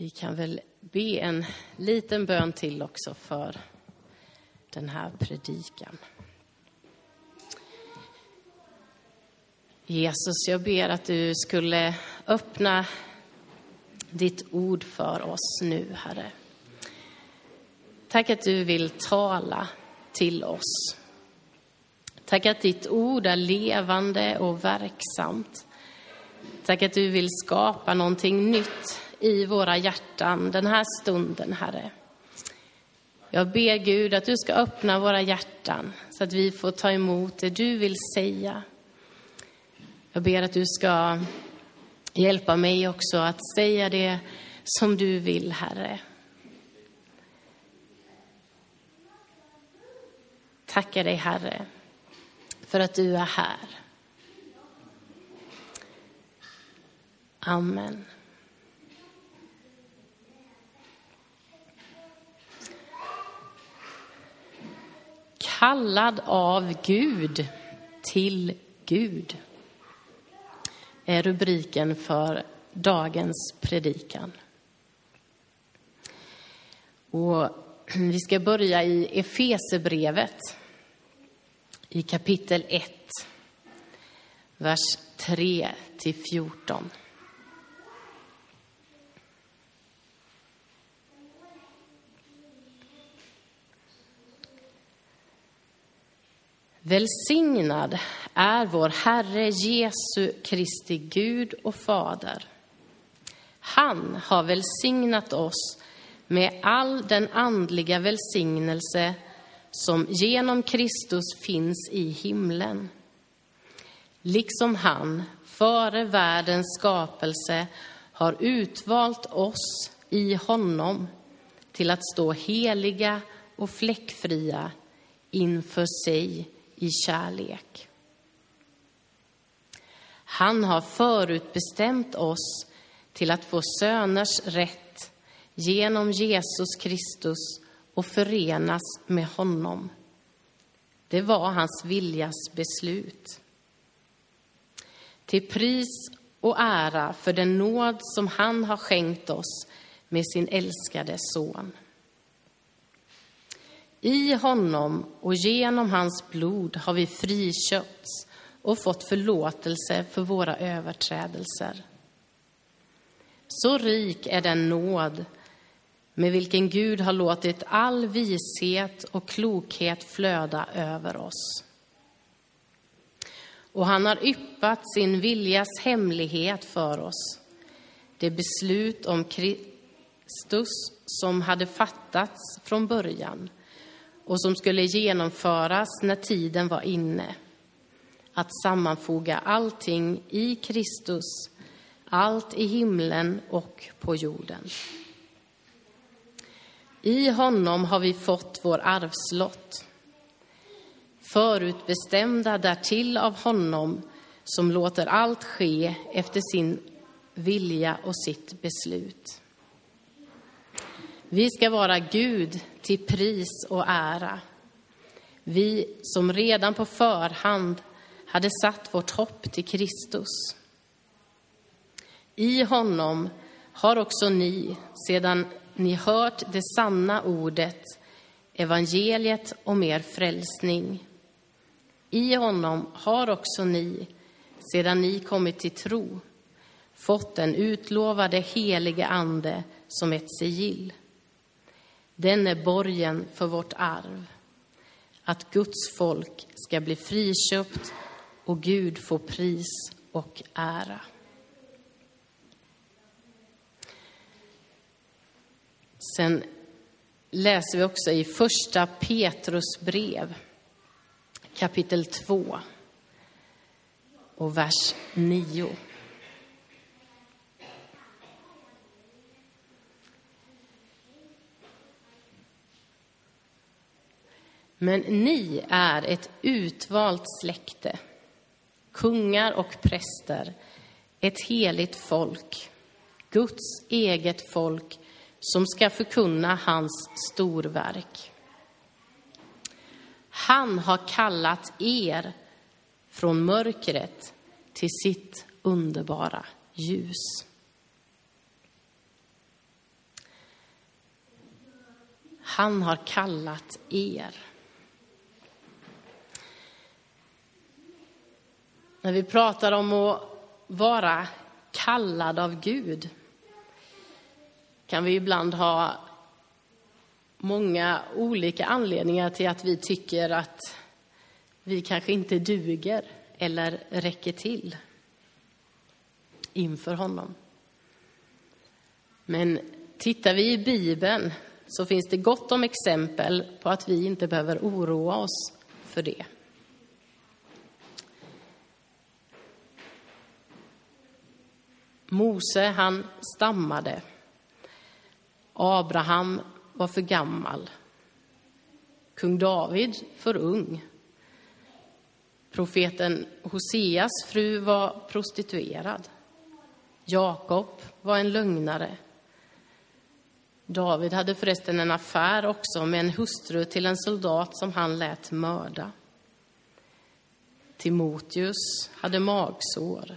Vi kan väl be en liten bön till också för den här predikan. Jesus, jag ber att du skulle öppna ditt ord för oss nu, Herre. Tack att du vill tala till oss. Tack att ditt ord är levande och verksamt. Tack att du vill skapa någonting nytt i våra hjärtan den här stunden, Herre. Jag ber Gud att du ska öppna våra hjärtan så att vi får ta emot det du vill säga. Jag ber att du ska hjälpa mig också att säga det som du vill, Herre. Tackar dig, Herre, för att du är här. Amen. Kallad av Gud till Gud är rubriken för dagens predikan. Och vi ska börja i Efesebrevet i kapitel 1, vers 3 till 14. Välsignad är vår Herre Jesu Kristi Gud och Fader. Han har välsignat oss med all den andliga välsignelse som genom Kristus finns i himlen. Liksom han före världens skapelse har utvalt oss i honom till att stå heliga och fläckfria inför sig i kärlek. Han har förutbestämt oss till att få söners rätt genom Jesus Kristus och förenas med honom. Det var hans viljas beslut. Till pris och ära för den nåd som han har skänkt oss med sin älskade son. I honom och genom hans blod har vi friköpts och fått förlåtelse för våra överträdelser. Så rik är den nåd med vilken Gud har låtit all vishet och klokhet flöda över oss. Och han har yppat sin viljas hemlighet för oss, det beslut om Kristus som hade fattats från början och som skulle genomföras när tiden var inne. Att sammanfoga allting i Kristus, allt i himlen och på jorden. I honom har vi fått vår arvslott, förutbestämda därtill av honom som låter allt ske efter sin vilja och sitt beslut. Vi ska vara Gud till pris och ära. Vi som redan på förhand hade satt vårt hopp till Kristus. I honom har också ni, sedan ni hört det sanna ordet, evangeliet om er frälsning. I honom har också ni, sedan ni kommit till tro, fått den utlovade helige Ande som ett sigill. Den är borgen för vårt arv, att Guds folk ska bli friköpt och Gud få pris och ära. Sen läser vi också i första Petrus brev, kapitel 2 och vers 9. Men ni är ett utvalt släkte, kungar och präster, ett heligt folk, Guds eget folk som ska förkunna hans storverk. Han har kallat er från mörkret till sitt underbara ljus. Han har kallat er. När vi pratar om att vara kallad av Gud kan vi ibland ha många olika anledningar till att vi tycker att vi kanske inte duger eller räcker till inför honom. Men tittar vi i Bibeln så finns det gott om exempel på att vi inte behöver oroa oss för det. Mose, han stammade. Abraham var för gammal. Kung David för ung. Profeten Hoseas fru var prostituerad. Jakob var en lögnare. David hade förresten en affär också med en hustru till en soldat som han lät mörda. Timoteus hade magsår.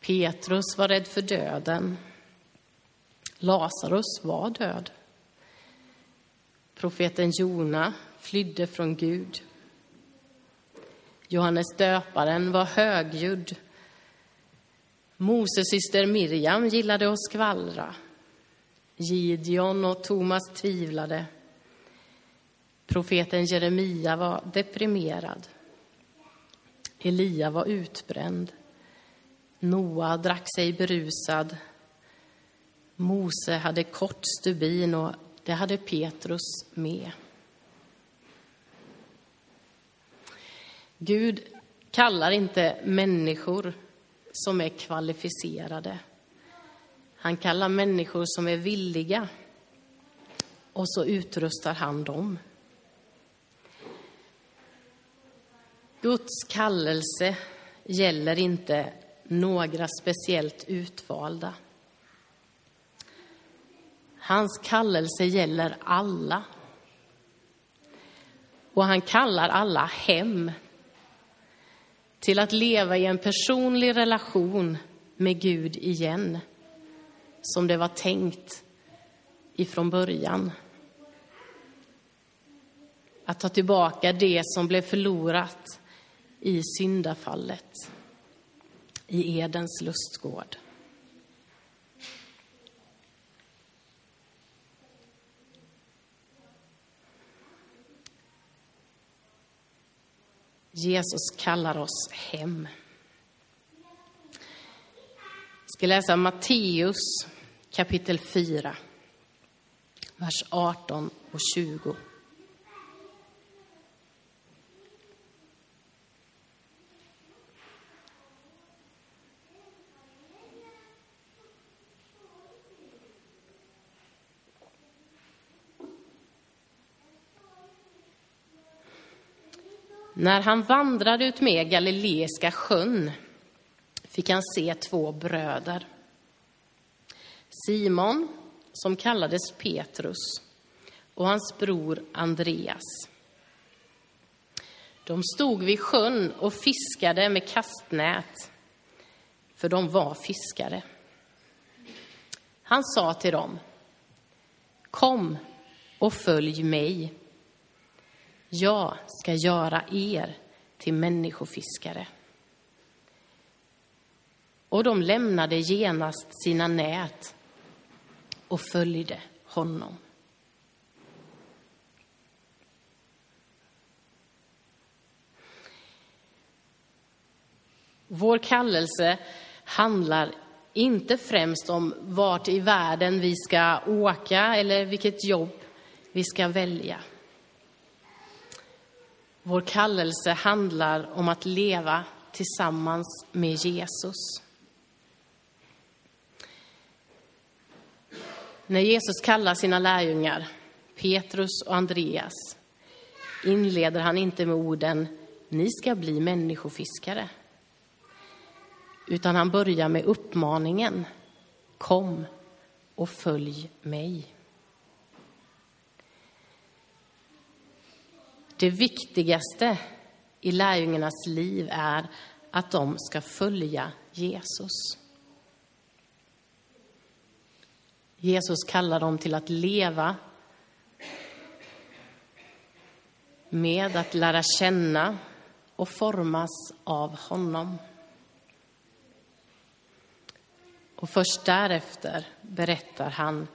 Petrus var rädd för döden. Lazarus var död. Profeten Jona flydde från Gud. Johannes döparen var högljudd. Moses syster Miriam gillade att skvallra. Gideon och Thomas tvivlade. Profeten Jeremia var deprimerad. Elia var utbränd. Noa drack sig berusad. Mose hade kort stubin och det hade Petrus med. Gud kallar inte människor som är kvalificerade. Han kallar människor som är villiga och så utrustar han dem. Guds kallelse gäller inte några speciellt utvalda. Hans kallelse gäller alla. Och han kallar alla hem till att leva i en personlig relation med Gud igen, som det var tänkt ifrån början. Att ta tillbaka det som blev förlorat i syndafallet i Edens lustgård. Jesus kallar oss hem. Jag ska läsa Matteus kapitel 4, vers 18 och 20. När han vandrade ut med Galileiska sjön fick han se två bröder. Simon, som kallades Petrus, och hans bror Andreas. De stod vid sjön och fiskade med kastnät, för de var fiskare. Han sa till dem, kom och följ mig jag ska göra er till människofiskare. Och de lämnade genast sina nät och följde honom. Vår kallelse handlar inte främst om vart i världen vi ska åka eller vilket jobb vi ska välja. Vår kallelse handlar om att leva tillsammans med Jesus. När Jesus kallar sina lärjungar, Petrus och Andreas, inleder han inte med orden ni ska bli människofiskare. Utan han börjar med uppmaningen Kom och följ mig. Det viktigaste i lärjungarnas liv är att de ska följa Jesus. Jesus kallar dem till att leva med att lära känna och formas av honom. Och först därefter berättar han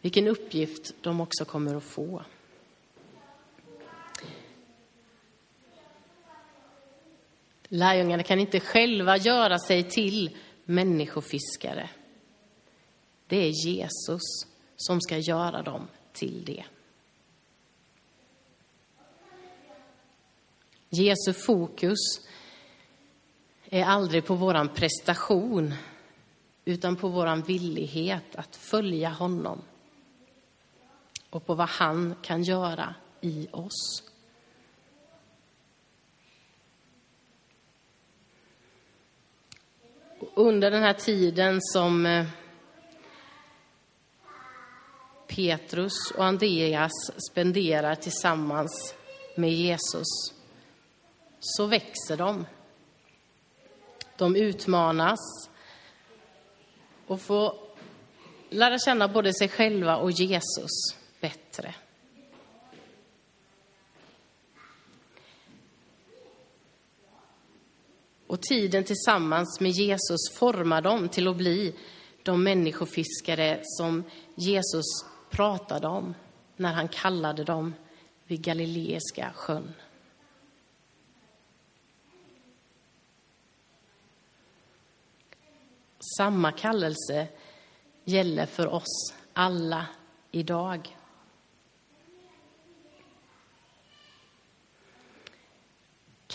vilken uppgift de också kommer att få. Lärjungarna kan inte själva göra sig till människofiskare. Det är Jesus som ska göra dem till det. Jesu fokus är aldrig på våran prestation utan på våran villighet att följa honom och på vad han kan göra i oss. Under den här tiden som eh, Petrus och Andreas spenderar tillsammans med Jesus så växer de. De utmanas och får lära känna både sig själva och Jesus bättre. Och tiden tillsammans med Jesus formar dem till att bli de människofiskare som Jesus pratade om när han kallade dem vid Galileiska sjön. Samma kallelse gäller för oss alla idag.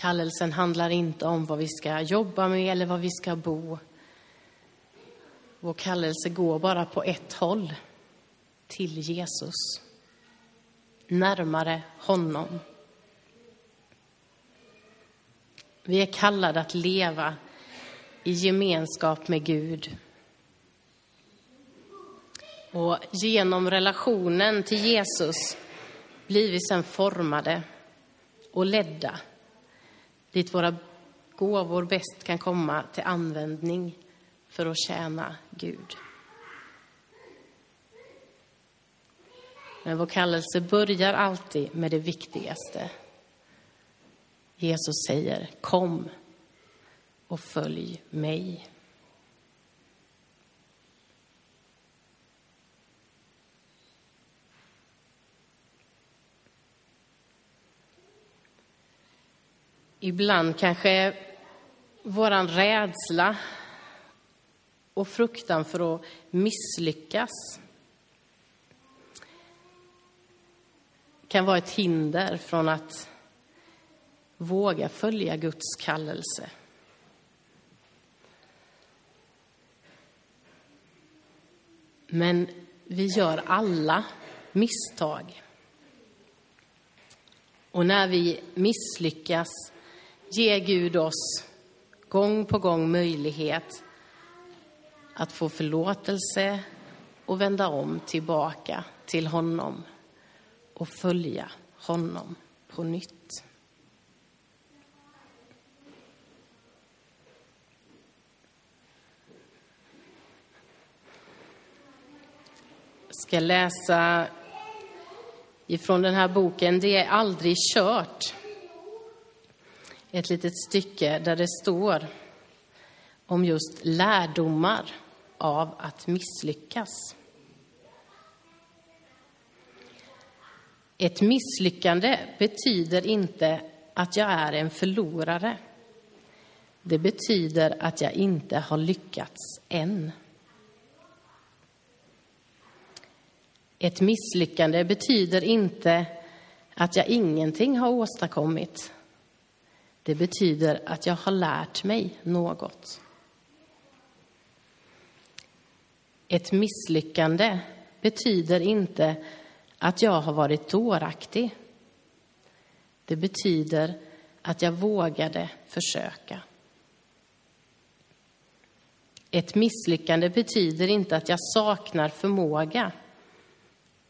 Kallelsen handlar inte om vad vi ska jobba med eller var vi ska bo. Vår kallelse går bara på ett håll, till Jesus. Närmare honom. Vi är kallade att leva i gemenskap med Gud. Och genom relationen till Jesus blir vi sen formade och ledda dit våra gåvor bäst kan komma till användning för att tjäna Gud. Men vår kallelse börjar alltid med det viktigaste. Jesus säger kom och följ mig. Ibland kanske våran rädsla och fruktan för att misslyckas kan vara ett hinder från att våga följa Guds kallelse. Men vi gör alla misstag. Och när vi misslyckas ger Gud oss gång på gång möjlighet att få förlåtelse och vända om tillbaka till honom och följa honom på nytt. Jag ska läsa ifrån den här boken Det är aldrig kört ett litet stycke där det står om just lärdomar av att misslyckas. Ett misslyckande betyder inte att jag är en förlorare. Det betyder att jag inte har lyckats än. Ett misslyckande betyder inte att jag ingenting har åstadkommit. Det betyder att jag har lärt mig något. Ett misslyckande betyder inte att jag har varit dåraktig. Det betyder att jag vågade försöka. Ett misslyckande betyder inte att jag saknar förmåga.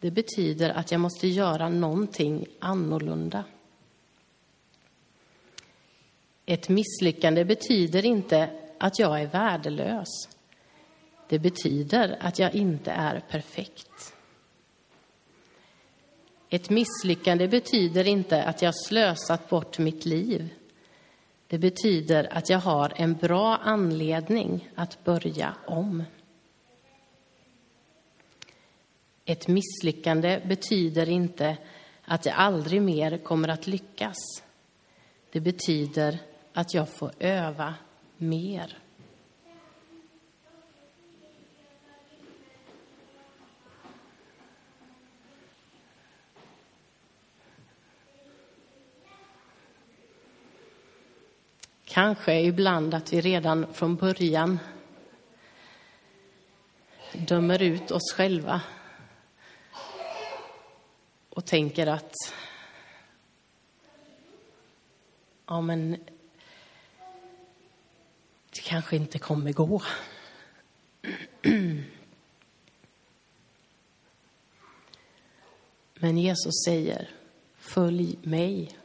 Det betyder att jag måste göra någonting annorlunda. Ett misslyckande betyder inte att jag är värdelös. Det betyder att jag inte är perfekt. Ett misslyckande betyder inte att jag slösat bort mitt liv. Det betyder att jag har en bra anledning att börja om. Ett misslyckande betyder inte att jag aldrig mer kommer att lyckas. Det betyder att jag får öva mer. Kanske ibland att vi redan från början dömer ut oss själva och tänker att ja, men det kanske inte kommer gå. Men Jesus säger, följ mig.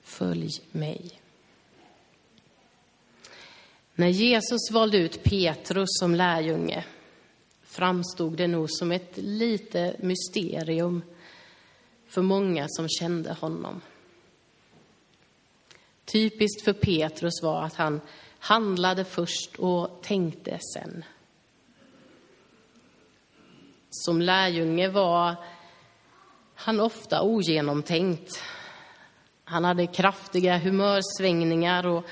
Följ mig. När Jesus valde ut Petrus som lärjunge framstod det nog som ett lite mysterium för många som kände honom. Typiskt för Petrus var att han handlade först och tänkte sen. Som lärjunge var han ofta ogenomtänkt. Han hade kraftiga humörsvängningar och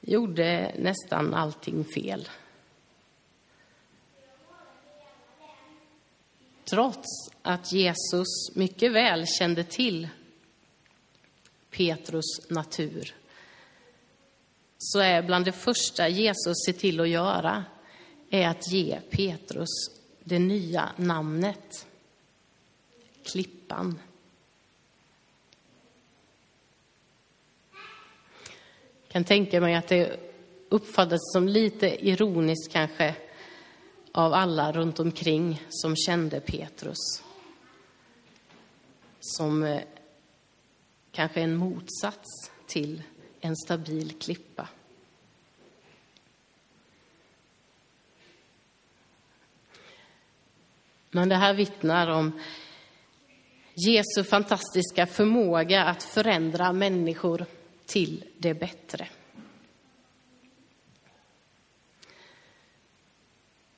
gjorde nästan allting fel. Trots att Jesus mycket väl kände till Petrus natur så är bland det första Jesus ser till att göra är att ge Petrus det nya namnet, Klippan. Jag kan tänka mig att det uppfattades som lite ironiskt kanske av alla runt omkring som kände Petrus. Som eh, kanske en motsats till en stabil klippa. Men det här vittnar om Jesu fantastiska förmåga att förändra människor till det bättre.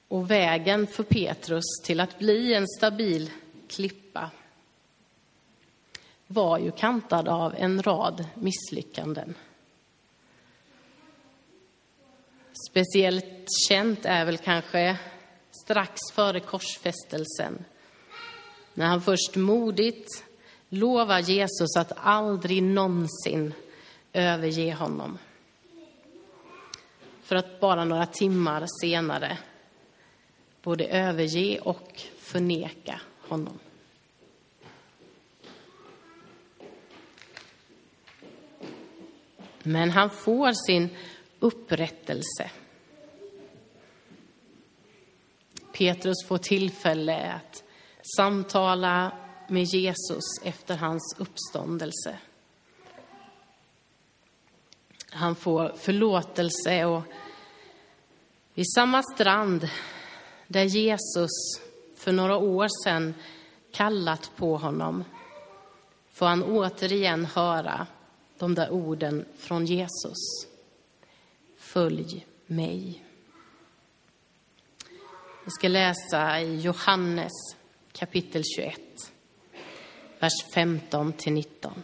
Och vägen för Petrus till att bli en stabil klippa var ju kantad av en rad misslyckanden. Speciellt känt är väl kanske strax före korsfästelsen när han först modigt lovar Jesus att aldrig någonsin överge honom. För att bara några timmar senare både överge och förneka honom. Men han får sin upprättelse. Petrus får tillfälle att samtala med Jesus efter hans uppståndelse. Han får förlåtelse och vid samma strand där Jesus för några år sedan kallat på honom får han återigen höra de där orden från Jesus. Följ mig. Vi ska läsa i Johannes kapitel 21, vers 15 till 19.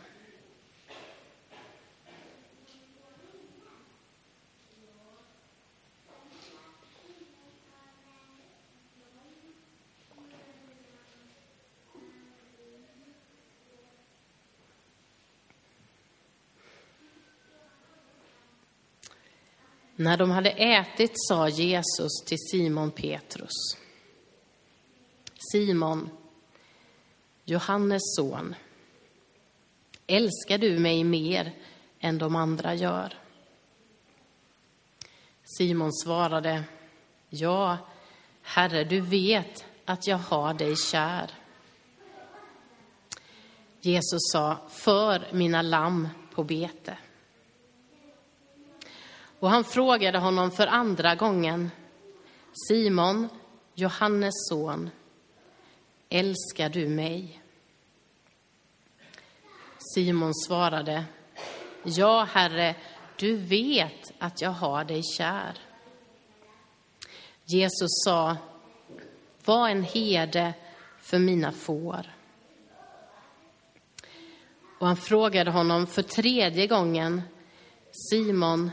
När de hade ätit sa Jesus till Simon Petrus. Simon, Johannes son, älskar du mig mer än de andra gör? Simon svarade, ja, Herre, du vet att jag har dig kär. Jesus sa, för mina lamm på bete. Och han frågade honom för andra gången, Simon, Johannes son, älskar du mig? Simon svarade, ja, Herre, du vet att jag har dig kär. Jesus sa, var en herde för mina får. Och han frågade honom för tredje gången, Simon,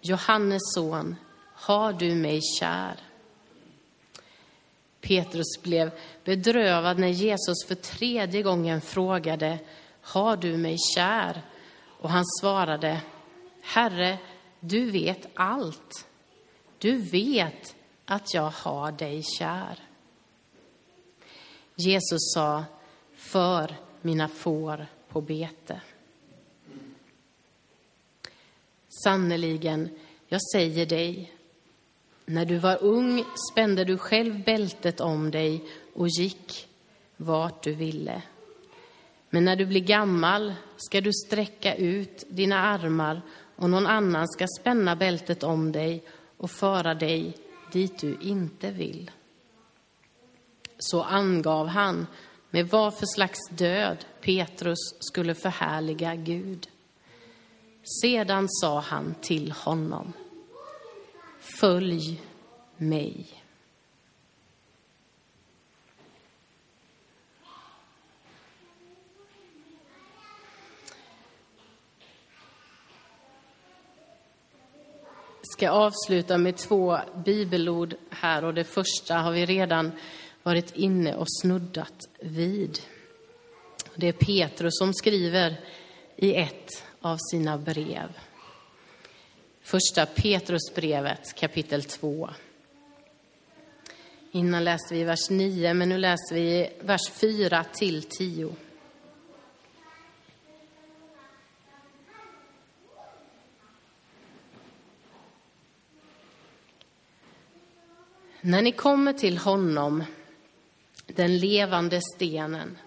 Johannes son, har du mig kär? Petrus blev bedrövad när Jesus för tredje gången frågade, har du mig kär? Och han svarade, Herre, du vet allt. Du vet att jag har dig kär. Jesus sa, för mina får på bete. Sannerligen, jag säger dig, när du var ung spände du själv bältet om dig och gick vart du ville. Men när du blir gammal ska du sträcka ut dina armar och någon annan ska spänna bältet om dig och föra dig dit du inte vill. Så angav han med vad för slags död Petrus skulle förhärliga Gud. Sedan sa han till honom, följ mig. ska avsluta med två bibelord här och det första har vi redan varit inne och snuddat vid. Det är Petrus som skriver i ett av sina brev. Första Petrusbrevet kapitel 2. Innan läste vi vers 9, men nu läser vi vers 4 till 10. När ni kommer till honom, den levande stenen,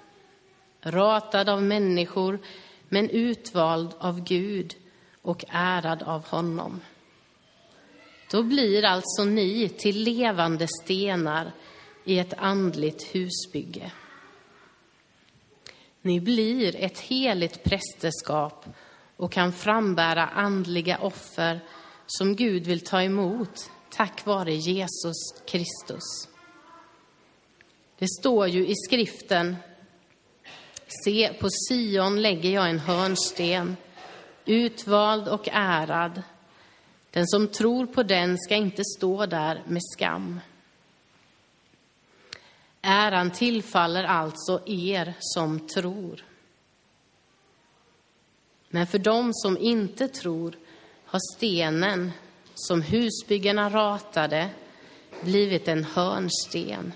ratad av människor men utvald av Gud och ärad av honom. Då blir alltså ni till levande stenar i ett andligt husbygge. Ni blir ett heligt prästerskap och kan frambära andliga offer som Gud vill ta emot tack vare Jesus Kristus. Det står ju i skriften, se på Sion lägger jag en hörnsten, utvald och ärad. Den som tror på den ska inte stå där med skam. Äran tillfaller alltså er som tror. Men för dem som inte tror har stenen som husbyggarna ratade blivit en hörnsten.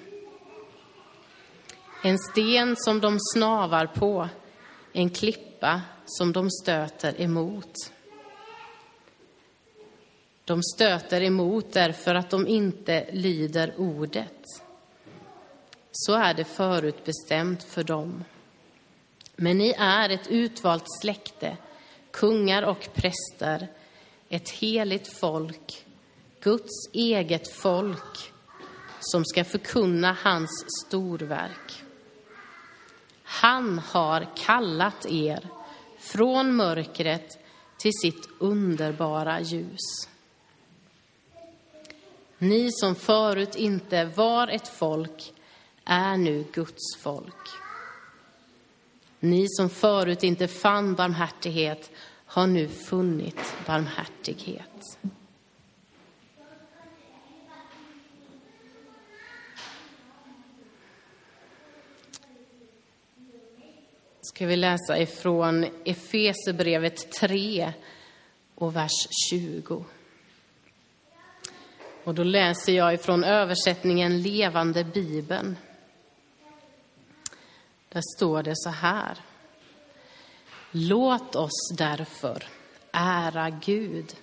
En sten som de snavar på, en klippa som de stöter emot. De stöter emot därför att de inte lyder ordet. Så är det förutbestämt för dem. Men ni är ett utvalt släkte, kungar och präster, ett heligt folk, Guds eget folk som ska förkunna hans storverk. Han har kallat er från mörkret till sitt underbara ljus. Ni som förut inte var ett folk är nu Guds folk. Ni som förut inte fann barmhärtighet har nu funnit barmhärtighet. Ska vi läsa ifrån Efesebrevet 3 och vers 20. Och då läser jag ifrån översättningen Levande Bibeln. Där står det så här. Låt oss därför ära Gud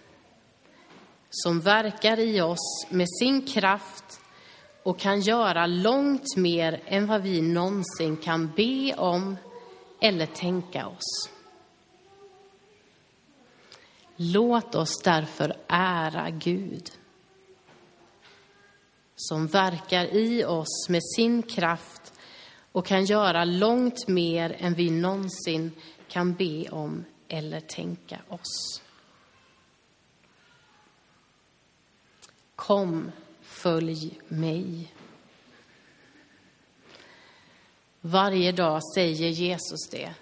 som verkar i oss med sin kraft och kan göra långt mer än vad vi någonsin kan be om eller tänka oss. Låt oss därför ära Gud som verkar i oss med sin kraft och kan göra långt mer än vi någonsin kan be om eller tänka oss. Kom, följ mig. Varje dag säger Jesus det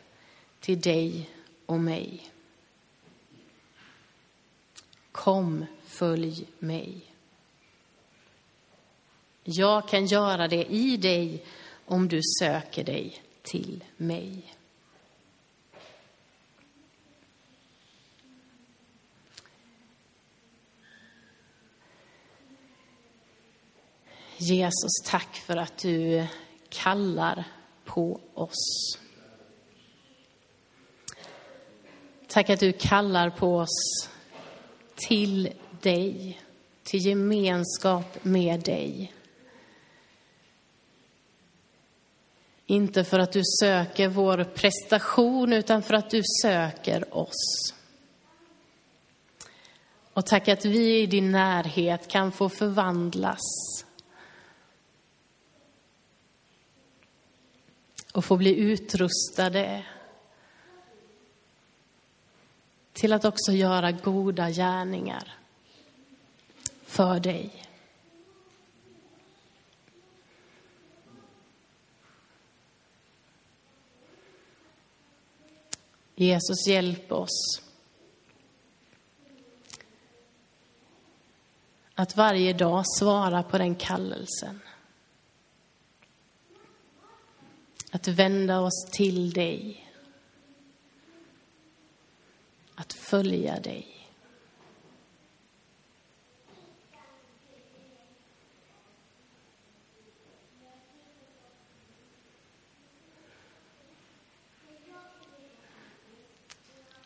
till dig och mig. Kom, följ mig. Jag kan göra det i dig om du söker dig till mig. Jesus, tack för att du kallar på oss. Tack att du kallar på oss till dig, till gemenskap med dig. Inte för att du söker vår prestation, utan för att du söker oss. Och tack att vi i din närhet kan få förvandlas och få bli utrustade till att också göra goda gärningar för dig. Jesus, hjälp oss att varje dag svara på den kallelsen. Att vända oss till dig. Att följa dig.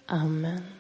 Amen.